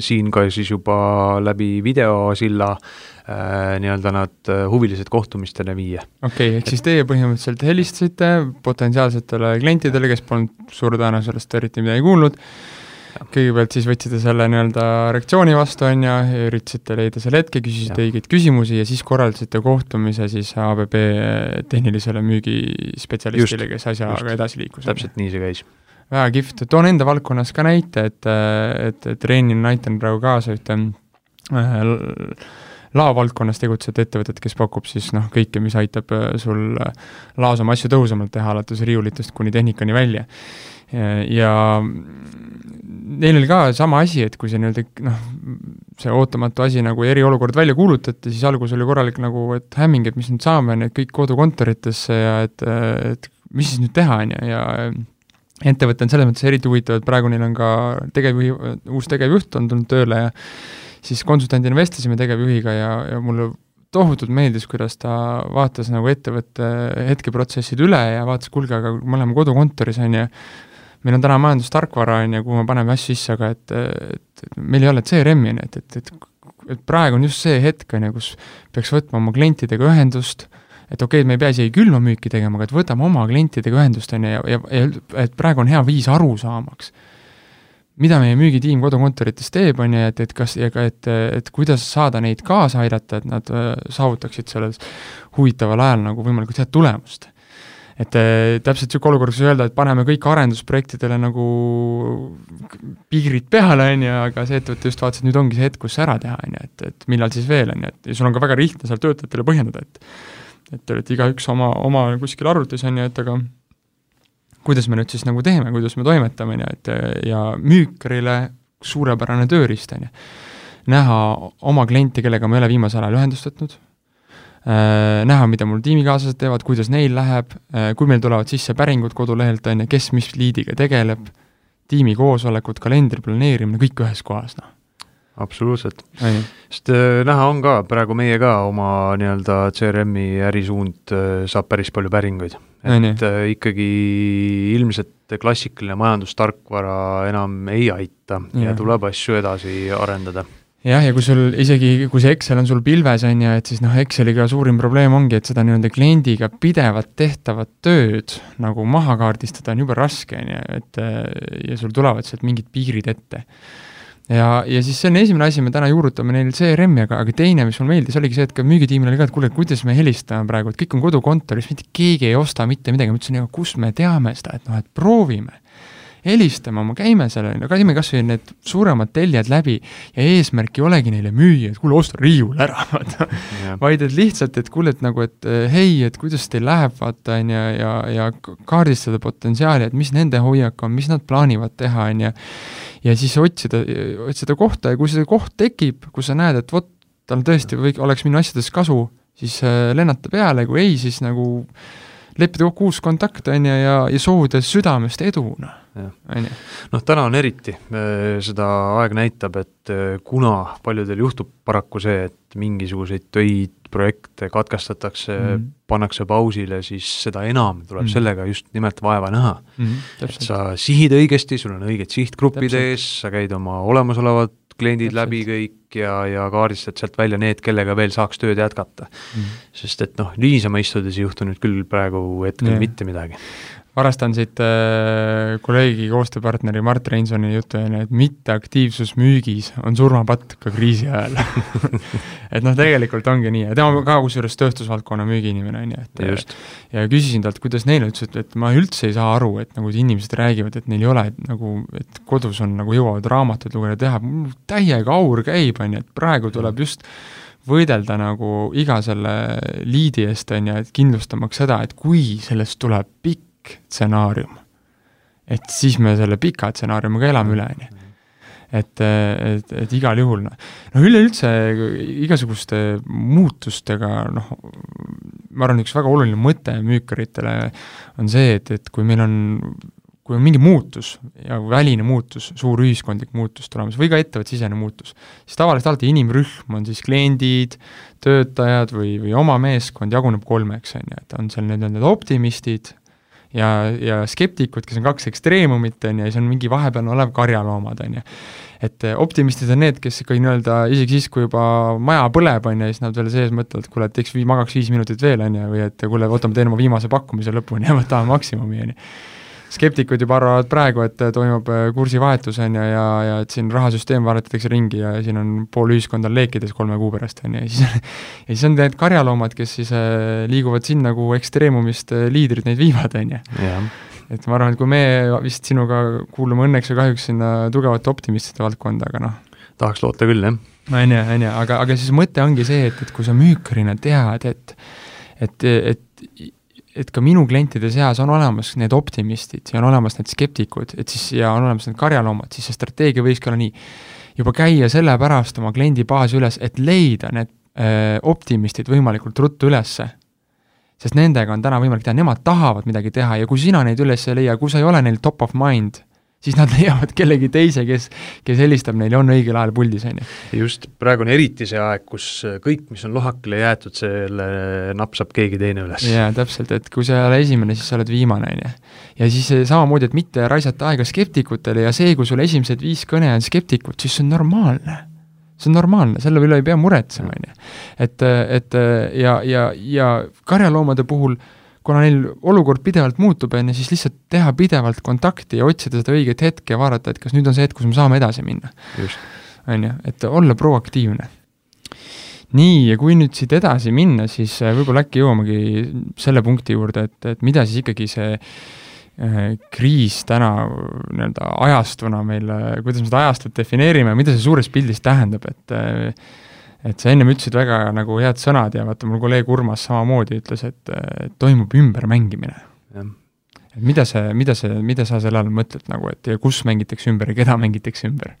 siin ka siis juba läbi videosilla äh, nii-öelda nad äh, huvilised kohtumistele viia. okei okay,, ehk siis teie põhimõtteliselt helistasite potentsiaalsetele klientidele, kes polnud suure tõenäosusest eriti midagi kuulnud, kõigepealt siis võtsite selle nii-öelda reaktsiooni vastu, on ju, üritasite leida selle hetke, küsisite õigeid küsimusi ja siis korraldasite kohtumise siis ABB tehnilisele müügispetsialistile, kes asjaga edasi liikus. täpselt nii see käis väga kihvt, toon enda valdkonnas ka näite, et, et, et Renin näitan praegu kaasa ühte äh, laovaldkonnas tegutsevat ettevõtet, kes pakub siis noh, kõike, mis aitab äh, sul äh, laos oma asju tõhusamalt teha, alates riiulitest kuni tehnikani välja. ja neil oli ka sama asi, et kui see nii-öelda noh, see ootamatu asi nagu eriolukord välja kuulutati, siis alguses oli korralik nagu, et hämming, et mis nüüd saame, on et kõik kodukontoritesse ja et, et mis siis nüüd teha, on ju, ja ettevõte on selles mõttes eriti huvitav, et praegu neil on ka tegevjuhi, uus tegevjuht on tulnud tööle ja siis konsultandina vestlesime tegevjuhiga ja, ja mulle tohutult meeldis, kuidas ta vaatas nagu ettevõtte hetkeprotsessid üle ja vaatas, kuulge, aga me oleme kodukontoris, on ju, meil on täna majandustarkvara, on ju, kuhu me paneme asju sisse, aga et, et, et meil ei ole CRM-i, on ju, et, et, et et praegu on just see hetk, on ju, kus peaks võtma oma klientidega ühendust, et okei okay,, me ei pea isegi külma müüki tegema, aga et võtame oma klientidega ühendust, on ju, ja, ja, ja et praegu on hea viis aru saamaks, mida meie müügitiim kodukontorites teeb, on ju, et, et kas, ega et, et kuidas saada neid kaasa aidata, et nad äh, saavutaksid selles huvitaval ajal nagu võimalikult head tulemust. Et äh, täpselt niisugune olukord, kus öelda, et paneme kõik arendusprojektidele nagu piirid peale, on ju, aga see ettevõte just vaatas, et nüüd ongi see hetk, kus see ära teha, on ju, et, et millal siis veel, on ju, et ja sul on ka väga lihtne seal töötajatele põhjendada, et et te olete igaüks oma, oma kuskil arvutis, on ju, et aga kuidas me nüüd siis nagu teeme, kuidas me toimetame, on ju, et ja müükarile suurepärane tööriist, on ju. näha oma kliente, kellega ma ei ole viimasel ajal ühendust võtnud äh,, näha, mida mul tiimikaaslased teevad, kuidas neil läheb äh,, kui meil tulevad sisse päringud kodulehelt, on ju, kes mis liidiga tegeleb, tiimi koosolekud, kalendri planeerimine, kõik ühes kohas, noh absoluutselt. sest äh, näha on ka, praegu meie ka oma nii-öelda CRM-i ärisuund äh, saab päris palju päringuid. et äh, ikkagi ilmselt klassikaline majandustarkvara enam ei aita ja, ja tuleb asju edasi arendada. Jah, ja kui sul isegi, kui see Excel on sul pilves, on ju, et siis noh, Exceliga suurim probleem ongi, et seda nii-öelda kliendiga pidevat tehtavat tööd nagu maha kaardistada on jube raske, on ju, et ja sul tulevad sealt mingid piirid ette ja, ja siis see on esimene asi, me täna juurutame neil CRM-i, aga, aga teine, mis mulle meeldis, oligi see, et ka müügitiimil oli ka, et kuule, kuidas me helistame praegu, et kõik on kodukontoris, mitte keegi ei osta mitte midagi, ma ütlesin, aga kust me teame seda, et noh, et proovime helistame oma, käime seal, on ju, käime kas või need suuremad tellijad läbi ja eesmärk ei olegi neile müüa, et kuule, osta riiul ära, vaata. vaid et lihtsalt, et kuule, et nagu, et eh, hei, et kuidas teil läheb, vaata, on ju, ja, ja kaardistada potentsiaali, et mis nende hoiak on, mis nad plaanivad teha, on ju, ja siis otsida, otsida kohta ja kui see koht tekib, kus sa näed, et vot, tal tõesti või oleks minu asjadest kasu, siis äh, lennata peale, kui ei, siis nagu leppida kokku uus kontakt, on ju, ja, ja soovida südamest edu, noh noh, täna on eriti, äh, seda aeg näitab, et äh, kuna paljudel juhtub paraku see, et mingisuguseid töid, projekte katkestatakse mm, -hmm. pannakse pausile, siis seda enam tuleb mm -hmm. sellega just nimelt vaeva näha mm. -hmm, et sa sihid õigesti, sul on õiged sihtgrupid ees, sa käid oma olemasolevad kliendid täpselt. läbi kõik ja, ja kaardistad sealt välja need, kellega veel saaks tööd jätkata mm. -hmm. sest et noh, niisama istudes ei juhtu nüüd küll praegu hetkel yeah. mitte midagi harrastan siit äh, kolleegi, koostööpartneri Mart Reinsoni juttu, on ju, et mitteaktiivsus müügis on surmapatt ka kriisi ajal. Et noh, tegelikult ongi nii. Ja tema ka kusjuures tööstusvaldkonna müügiinimene, on ju, et just. ja küsisin talt, kuidas neil ütles, et, et ma üldse ei saa aru, et nagu inimesed räägivad, et neil ei ole et, nagu, et kodus on nagu jõuavad raamatuid lugeda, teha, täiega aur käib, on ju, et praegu tuleb just võidelda nagu iga selle liidi eest, on ju, et kindlustamaks seda, et kui sellest tuleb pikk stsenaarium, et siis me selle pika stsenaariumiga elame üle, on ju et, et, et igal juhul noh, no üleüldse igasuguste muutustega noh, ma arvan, üks väga oluline mõte müükaritele on see, et, et kui meil on kui on mingi muutus ja väline muutus, suur ühiskondlik muutus tulemas või ka ettevõttesisene muutus, siis tavaliselt alati inimrühm on siis kliendid, töötajad või, või oma meeskond jaguneb kolmeks, on ju, et on seal need, need optimistid ja, ja skeptikud, kes on kaks ekstreemumit, on ju, ja siis on mingi vahepeal olev karjaloomad, on ju. et optimistid on need, kes ikkagi nii-öelda isegi siis, kui juba maja põleb, on ju, siis nad veel sees mõtlevad, et kuule, et teeks, magaks viis minutit veel, on ju, või et kuule, oota, ma teen oma viimase pakkumise lõpuni ja võtame maksimumi, on ju skeptikud juba arvavad praegu, et toimub äh, kursivahetus, on ju, ja, ja et siin rahasüsteem valetatakse ringi ja siin on pool ühiskonda on leekides kolme kuu pärast, on ju, ja siis ja siis on need karjaloomad, kes siis äh, liiguvad sinna, kuhu ekstreemumist äh, liidrid neid viivad, on ju. et ma arvan, et kui me vist sinuga kuulume õnneks või kahjuks sinna tugevate optimistide valdkonda, aga noh, tahaks loota küll, jah. on ju, on ju, aga, aga siis mõte ongi see, et, et kui sa müükarina tead, et et, et et ka minu klientide seas on olemas need optimistid ja on olemas need skeptikud, et siis, ja on olemas need karjaloomad, siis see strateegia võikski olla nii, juba käia sellepärast oma kliendibaasi üles, et leida need öö, optimistid võimalikult ruttu ülesse. sest nendega on täna võimalik teha, nemad tahavad midagi teha ja kui sina neid üles ei leia, kui sa ei ole neil top of mind, siis nad leiavad kellegi teise, kes, kes helistab neile, on õigel ajal puldis, on ju. just, praegu on eriti see aeg, kus kõik, mis on lohakile jäetud, selle napsab keegi teine üles. jaa, täpselt, et kui sa ei ole esimene, siis sa oled viimane, on ju. ja siis samamoodi, et mitte raisata aega skeptikutele ja see, kui sul esimesed viis kõne on skeptikud, siis see on normaalne see on normaalne, selle üle ei pea muretsema, on ju. et, et ja, ja, ja karjaloomade puhul äh, kuna neil olukord pidevalt muutub, on ju, siis lihtsalt teha pidevalt kontakti ja otsida seda õiget hetke ja vaadata, et kas nüüd on see hetk, kus me saame edasi minna. on ju, et olla proaktiivne. nii, ja kui nüüd siit edasi minna, siis äh, võib-olla äkki jõuamegi selle punkti juurde, et, et mida siis ikkagi see äh, kriis täna nii-öelda ajastuna meil, kuidas me seda ajastut defineerime, mida see suures pildis tähendab, et äh, et sa ennem ütlesid väga nagu head sõnad ja vaata, mul kolleeg Urmas samamoodi ütles, et, toimub ümbermängimine. et mida see, mida see, mida sa selle all mõtled nagu, et ja kus mängitakse ümber ja keda mängitakse ümber?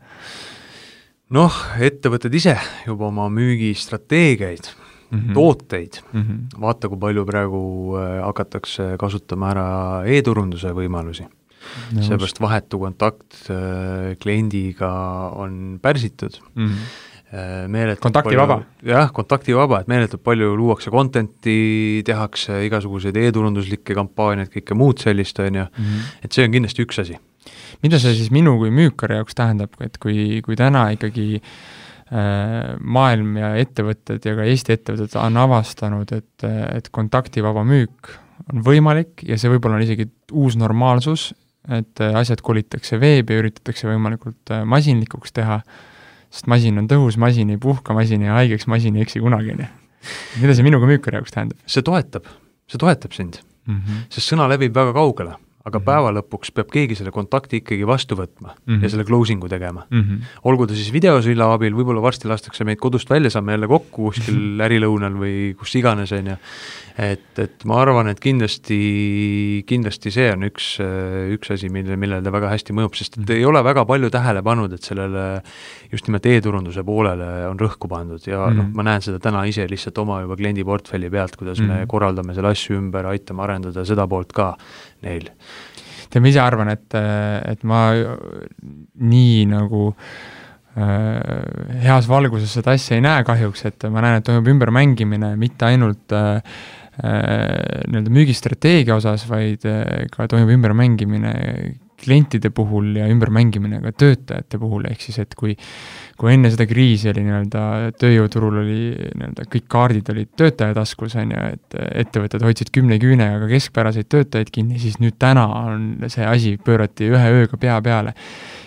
noh, ettevõtted ise juba oma müügistrateegiaid mm, -hmm. tooteid mm, -hmm. vaata, kui palju praegu äh, hakatakse kasutama ära e-turunduse võimalusi seepärast vahetu kontakt äh, kliendiga on pärsitud mm. -hmm meeletult kontaktivaba? jah, kontaktivaba, et meeletult palju luuakse content'i, tehakse igasuguseid e-turunduslikke kampaaniaid, kõike muud sellist, on ju, mhm. et see on kindlasti üks asi. mida see siis minu kui müükari jaoks tähendab, et kui, kui täna ikkagi äh, maailm ja ettevõtted ja ka Eesti ettevõtted on avastanud, et, et kontaktivaba müük on võimalik ja see võib-olla on isegi uus normaalsus, et asjad kolitakse veebi ja üritatakse võimalikult äh, masinlikuks teha sest masin on tõhus, masin ei puhka, masin ei haigeks, masin ei eksi kunagi, on ju. mida see minuga müükari jaoks tähendab? see toetab, see toetab sind mm. -hmm. sest sõna levib väga kaugele, aga mm -hmm. päeva lõpuks peab keegi selle kontakti ikkagi vastu võtma mm -hmm. ja selle closing'u tegema mm. -hmm. olgu ta siis videosilla abil, võib-olla varsti lastakse meid kodust välja, saame jälle kokku kuskil ärilõunal või kus iganes, on ju et, et ma arvan, et kindlasti, kindlasti see on üks, üks asi, mille, millele ta väga hästi mõjub, sest et ei ole väga palju tähele pannud, et sellele just nimelt e-turunduse poolele on rõhku pandud ja mm -hmm. noh, mhm. ma näen seda täna ise lihtsalt oma juba kliendiportfelli pealt, kuidas mm -hmm. me mhm. korraldame selle asju ümber, aitame arendada seda poolt ka neil. tead, ma ise arvan, et, et ma nii nagu äh, heas valguses seda asja ei näe kahjuks, et ma näen, et toimub ümbermängimine mitte ainult Äh, nii-öelda müügistrateegia osas, vaid äh, ka toimub ümbermängimine klientide puhul ja ümbermängimine ka töötajate puhul, ehk siis et kui kui enne seda kriisi oli nii-öelda tööjõuturul oli nii-öelda kõik kaardid olid töötaja taskus, on ju, et ettevõtted hoidsid kümne küünega ka keskpäraseid töötajaid kinni, siis nüüd täna on see asi, pöörati ühe ööga pea peale.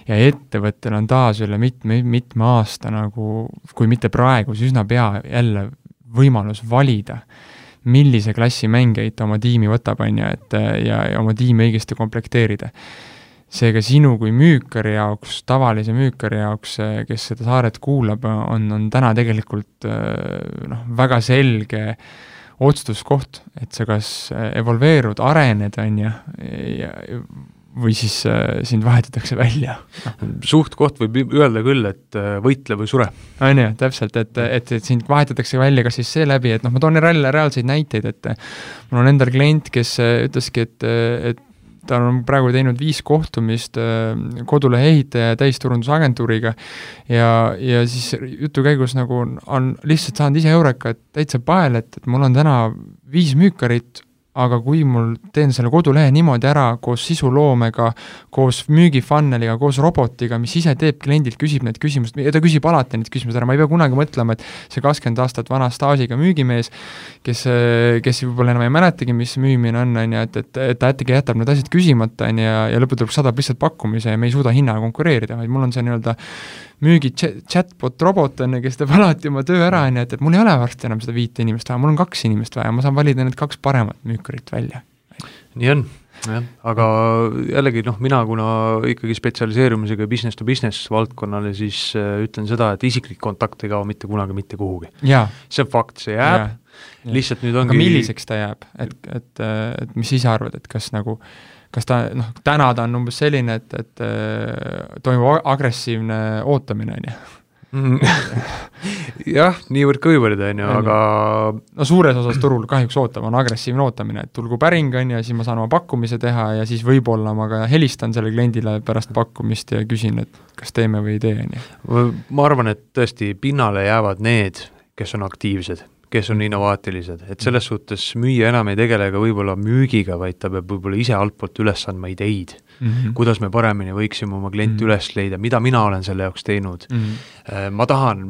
ja ettevõttel on taas üle mitme, mitme aasta nagu, kui mitte praegu, siis üsna pea jälle võimalus valida millise klassi mängijaid ta oma tiimi võtab, on ju, et ja, ja oma tiimi õigesti komplekteerida. Seega sinu kui müükari jaoks, tavalise müükari jaoks, kes seda saaret kuulab, on, on täna tegelikult noh, väga selge otsustuskoht, et sa kas evolveerud, arened, on ju, ja või siis äh, sind vahetatakse välja suht-koht võib öelda küll, et äh, võitle või sure. on ju, täpselt, et, et, et sind vahetatakse välja kas siis seeläbi, et noh, ma toon jälle reaalseid näiteid, et mul on endal klient, kes ütleski, et, et ta on praegu teinud viis kohtumist äh, kodulehe ehitaja täisturundusagentuuriga ja, ja siis jutu käigus nagu on, on lihtsalt saanud ise eureka, et täitsa pael, et, et mul on täna viis müükarit aga kui mul teen selle kodulehe niimoodi ära koos sisuloomega, koos müügifunneliga, koos robotiga, mis ise teeb kliendilt, küsib need küsimused, ja ta küsib alati need küsimused ära, ma ei pea kunagi mõtlema, et see kakskümmend aastat vana staažiga müügimees, kes, kes võib-olla enam ei mäletagi, mis müümine on, on ju, et, et, et ta äkki jätab need asjad küsimata, on ju, ja, ja lõppude lõpuks saadab lihtsalt pakkumise ja me ei suuda hinnaga konkureerida, vaid mul on see nii-öelda müügi chatbot robot on ju, kes teeb alati oma töö ära, on ju, et, et mul ei ole varsti enam seda viite inimest vaja, mul on kaks inimest vaja, ma saan valida need kaks paremat müükarit välja. nii on, jah, aga jällegi noh, mina kuna ikkagi spetsialiseerumisega business to business valdkonnale, siis äh, ütlen seda, et isiklik kontakt ei kao mitte kunagi mitte kuhugi. see on fakt, see jääb, lihtsalt nüüd ongi aga milliseks ta jääb, et, et, et mis sa ise arvad, et kas nagu äh, kas ta noh, täna ta on umbes selline, et, et äh, toimub agressiivne ootamine, on ju. Jah, niivõrd-kuivõrd, on ju, aga no suures osas turul kahjuks ootab, on agressiivne ootamine, et tulgu päring, on ju, ja siis ma saan oma pakkumise teha ja siis võib-olla ma ka helistan sellele kliendile pärast pakkumist ja küsin, et kas teeme või ei tee, on ju. ma arvan, et tõesti pinnale jäävad need, kes on aktiivsed kes on innovaatilised, et selles suhtes müüja enam ei tegele ka võib-olla müügiga, vaid ta peab võib-olla ise altpoolt üles andma ideid mm. -hmm. kuidas me paremini võiksime oma klienti mm -hmm. üles leida, mida mina olen selle jaoks teinud mm. -hmm. ma tahan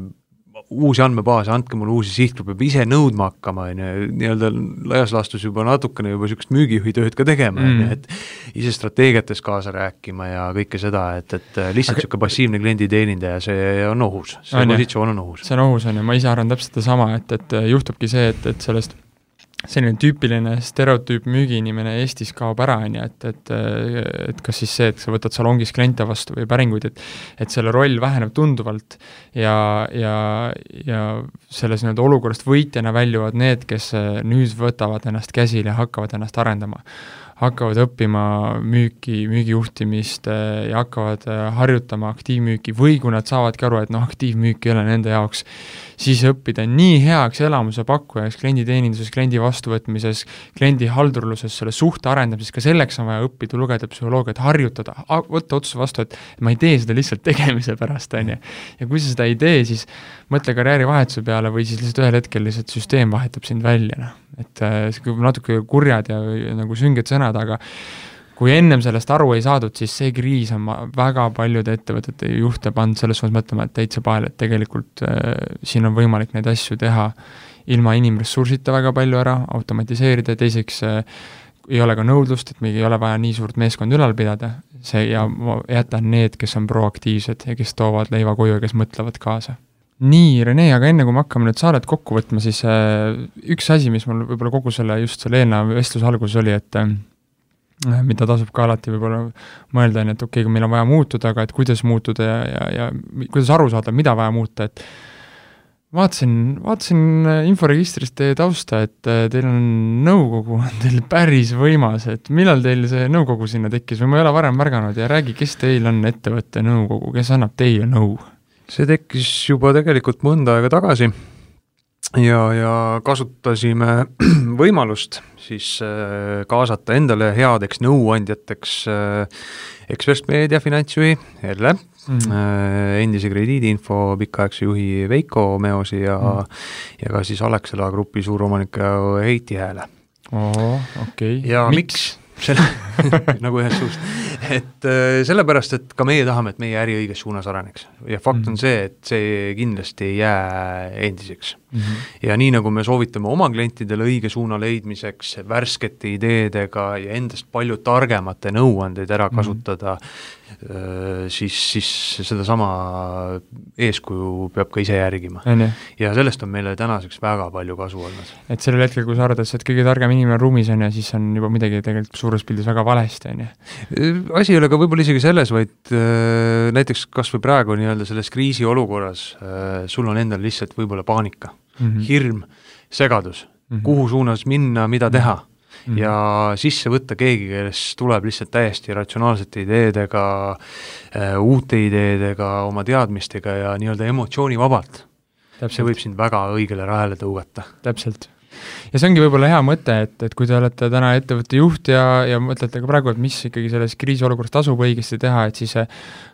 uusi andmebaase, andke mulle uusi sihtgruppe, peab ise nõudma hakkama, on ju, nii-öelda laias laastus juba natukene juba niisugust müügijuhi tööd ka tegema, on ju, mm. et ise strateegiates kaasa rääkima ja kõike seda, et, et lihtsalt niisugune Aga... passiivne klienditeenindaja, see on ohus, see on positsioon on ohus. see on ohus, on ju, ma ise arvan täpselt sedasama, et, et juhtubki see, et, et sellest selline tüüpiline stereotüüp müügiinimene Eestis kaob ära, on ju, et, et et kas siis see, et sa võtad salongis kliente vastu või päringuid, et et selle roll väheneb tunduvalt ja, ja, ja selles nii-öelda olukorrast võitjana väljuvad need, kes nüüd võtavad ennast käsile ja hakkavad ennast arendama. Hakkavad õppima müüki, müügijuhtimist ja hakkavad harjutama aktiivmüüki või kui nad saavadki aru, et noh, aktiivmüük ei ole nende jaoks siis õppida nii heaks elamuse pakkujaks klienditeeninduses, kliendi vastuvõtmises, kliendi haldurluses, selle suhte arendamises, ka selleks on vaja õppida, lugeda psühholoogiat, harjutada, võtta otsus vastu, et ma ei tee seda lihtsalt tegemise pärast, on ju. ja kui sa seda ei tee, siis mõtle karjäärivahetuse peale või siis lihtsalt ühel hetkel lihtsalt süsteem vahetab sind välja, noh. et äh, natuke kurjad ja, ja nagu sünged sõnad, aga kui ennem sellest aru ei saadud, siis see kriis on väga paljude ettevõtete juhte pannud selles suunas mõtlema, et täitsa pahel, et tegelikult äh, siin on võimalik neid asju teha ilma inimressursita väga palju ära, automatiseerida, teiseks äh, ei ole ka nõudlust, et meil ei ole vaja nii suurt meeskonda ülal pidada, see ja ma jätan need, kes on proaktiivsed ja kes toovad leiva koju ja kes mõtlevad kaasa. Nii, Rene, aga enne kui me hakkame nüüd saadet kokku võtma, siis äh, üks asi, mis mul võib-olla kogu selle, just selle eelneva vestluse alguses oli, et äh, mida tasub ka alati võib-olla mõelda, on ju, et okei okay,, meil on vaja muutuda, aga et kuidas muutuda ja, ja, ja kuidas aru saada, mida vaja muuta, et vaatasin, vaatasin äh, inforegistrist teie tausta, et äh, teil on nõukogu, on teil päris võimas, et millal teil see nõukogu sinna tekkis või ma ei ole varem märganud ja räägi, kes teil on ettevõtte nõukogu, kes annab teile nõu? see tekkis juba tegelikult mõnda aega tagasi ja, ja kasutasime võimalust siis äh, kaasata endale headeks nõuandjateks äh, Ekspress Meedia finantsjuhi Erle mm, -hmm. endise krediidiinfo pikaaegse juhi Veiko Meosi ja mm, -hmm. ja ka siis Alexela Grupi suuromaniku Heiti Hääle. okei okay., ja miks, miks?? selle nagu ühest suust. et äh, sellepärast, et ka meie tahame, et meie äri õiges suunas areneks. ja fakt mm -hmm. on see, et see kindlasti ei jää endiseks mm. -hmm. ja nii, nagu me soovitame oma klientidele õige suuna leidmiseks, värskete ideedega ja endast palju targemate nõuandeid ära mhm. kasutada mm, -hmm siis, siis sedasama eeskuju peab ka ise järgima. ja sellest on meile tänaseks väga palju kasu olnud. et sellel hetkel, kui sa arvad, et sa oled kõige targem inimene ruumis, on ju, siis on juba midagi tegelikult suures pildis väga valesti, on ju? asi ei ole ka võib-olla isegi selles, vaid näiteks kas või praegu nii-öelda selles kriisiolukorras sul on endal lihtsalt võib-olla paanika mm, -hmm. hirm, segadus mm, -hmm. kuhu suunas minna, mida teha mm -hmm. ja sisse võtta keegi, kes tuleb lihtsalt täiesti ratsionaalsete ideedega äh,, uute ideedega, oma teadmistega ja nii-öelda emotsioonivabalt. see võib sind väga õigele rajale tõugata. täpselt ja see ongi võib-olla hea mõte, et, et kui te olete täna ettevõtte juht ja, ja mõtlete ka praegu, et mis ikkagi selles kriisiolukorras tasub õigesti teha, et siis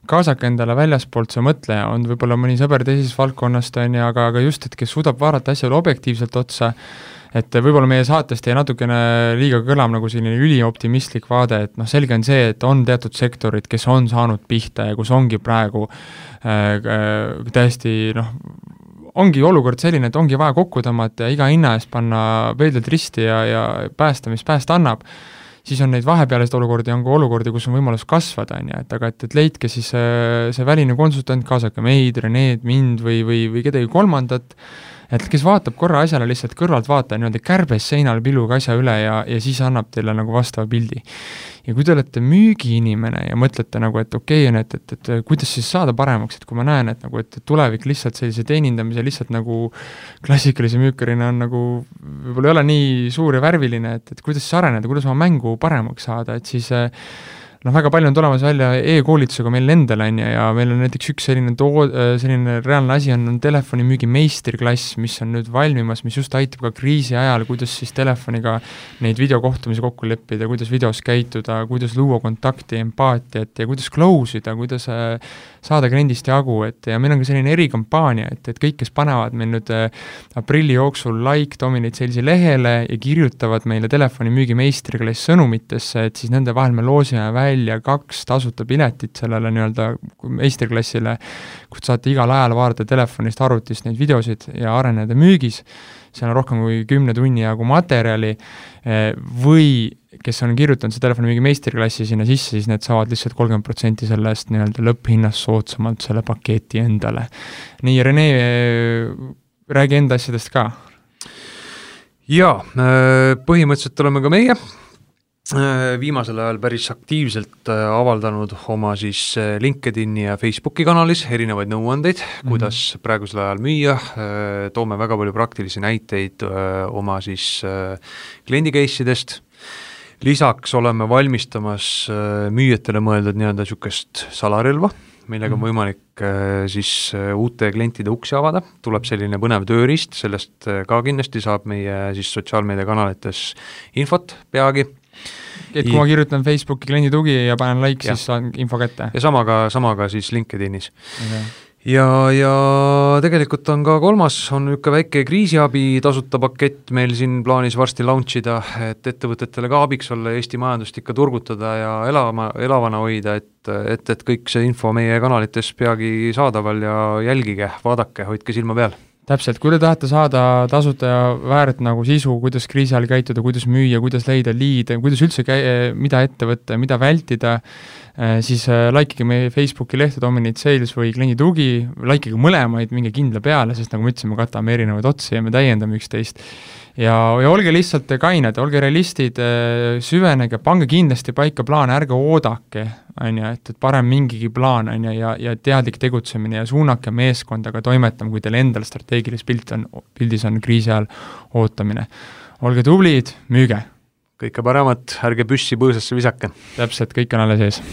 kaasake endale väljaspoolt see mõtleja, on võib-olla mõni sõber teisest valdkonnast, on ju, aga, aga just, et kes suudab vaadata asjale objektiivselt otsa et võib-olla meie saatest jäi natukene liiga kõlav nagu selline ülioptimistlik vaade, et noh, selge on see, et on teatud sektorid, kes on saanud pihta ja kus ongi praegu äh, äh täiesti noh, ongi olukord selline, et ongi vaja kokku tõmmata ja iga hinna eest panna veelded risti ja, ja päästa, mis päästa annab, siis on neid vahepealseid olukordi, on ka olukordi, kus on võimalus kasvada, on ju, et aga et, et leidke siis see, see väline konsultant, kaasake meid, Reneed, mind või, või, või kedagi kolmandat, et kes vaatab korra asjale lihtsalt kõrvaltvaataja, niimoodi kärbes seinal pilluga asja üle ja, ja siis annab teile nagu vastava pildi. ja kui te olete müügiinimene ja mõtlete nagu, et okei okay, on, et, et, et kuidas siis saada paremaks, et kui ma näen, et nagu, et tulevik lihtsalt sellise teenindamise lihtsalt nagu klassikalise müükarina on nagu, võib-olla ei ole nii suur ja värviline, et, et kuidas siis areneda, kuidas oma mängu paremaks saada, et siis äh, noh, väga palju on tulemas välja e-koolitusega meil endal, on ju, ja meil on näiteks üks selline too-, äh, selline reaalne asi on, on telefonimüügi meistriklass, mis on nüüd valmimas, mis just aitab ka kriisi ajal, kuidas siis telefoniga neid videokohtumisi kokku leppida, kuidas videos käituda, kuidas luua kontakti, empaatiat ja kuidas close ida, kuidas äh, saada kliendist jagu, et ja meil on ka selline erikampaania, et, et kõik, kes panevad meil nüüd äh, aprilli jooksul like Dominate Salesi lehele ja kirjutavad meile telefonimüügi meistriklass sõnumitesse, et siis nende vahel me loosime välja kaks tasuta piletit sellele nii-öelda meistriklassile, kus saate igal ajal vaadata telefonist, arvutist neid videosid ja areneda müügis, seal on rohkem kui kümne tunni jagu materjali, eh, või kes on kirjutanud see telefonimüügi meistriklassi sinna sisse, siis need saavad lihtsalt kolmkümmend protsenti sellest nii-öelda lõpphinnast soodsamalt selle paketi endale. nii, Rene, räägi enda asjadest ka. jaa, äh, põhimõtteliselt oleme ka meie Äh, viimasel ajal päris aktiivselt äh, avaldanud oma siis LinkedIni ja Facebooki kanalis erinevaid nõuandeid mm, -hmm. kuidas praegusel ajal müüa, toome väga palju praktilisi näiteid oma siis kliendi case idest, lisaks oleme valmistamas müüjatele mõeldud nii-öelda niisugust salarelva, millega on mhm. võimalik siis uute klientide uksi avada, tuleb selline põnev tööriist, sellest ka kindlasti saab meie siis sotsiaalmeediakanalites infot peagi et kui ma kirjutan Facebooki kliendi tugi ja panen like, siis saan info kätte? ja sama ka, sama ka siis LinkedInis okay. Ja, ja tegelikult on ka kolmas, on niisugune väike kriisiabi tasuta pakett meil siin plaanis varsti launch ida, et ettevõtetele ka abiks olla, Eesti majandust ikka turgutada ja elama, elavana hoida, et et, et kõik see info meie kanalites peagi saadaval ja jälgige, vaadake, hoidke silma peal täpselt, kui te tahate saada tasuta ja väärt nagu sisu, kuidas kriisi ajal käituda, kuidas müüa, kuidas leida liide, kuidas üldse käi-, mida ette võtta ja mida vältida, eh, siis eh, likeige meie Facebooki lehte Dominate Sales või kliendi tugi, likeige mõlemaid, minge kindla peale, sest nagu me katame erinevaid otsi ja me täiendame üksteist ja, ja olge lihtsalt kained, olge realistid, äh, süvenege, pange kindlasti paika plaan, ärge oodake, on ju, et, et parem mingigi plaan, on ju, ja, ja teadlik tegutsemine ja suunake meeskonda ka toimetama, kui teil endal strateegilist pilti on, pildis on kriisi ajal ootamine. olge tublid, müüge! kõike paremat, ärge püssi põõsasse visake! täpselt, kõik on alles ees